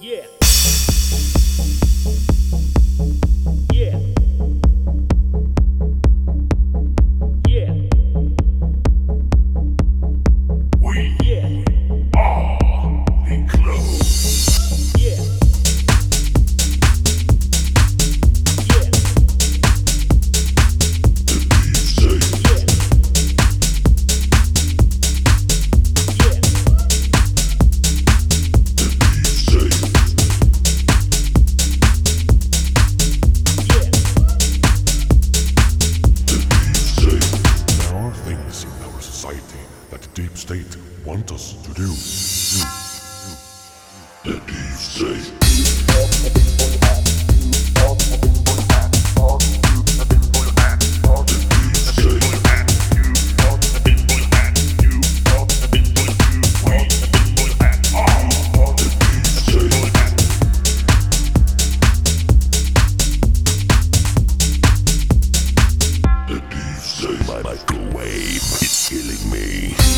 Yeah. Deep state want us to do. The deep state. Microwave is killing me.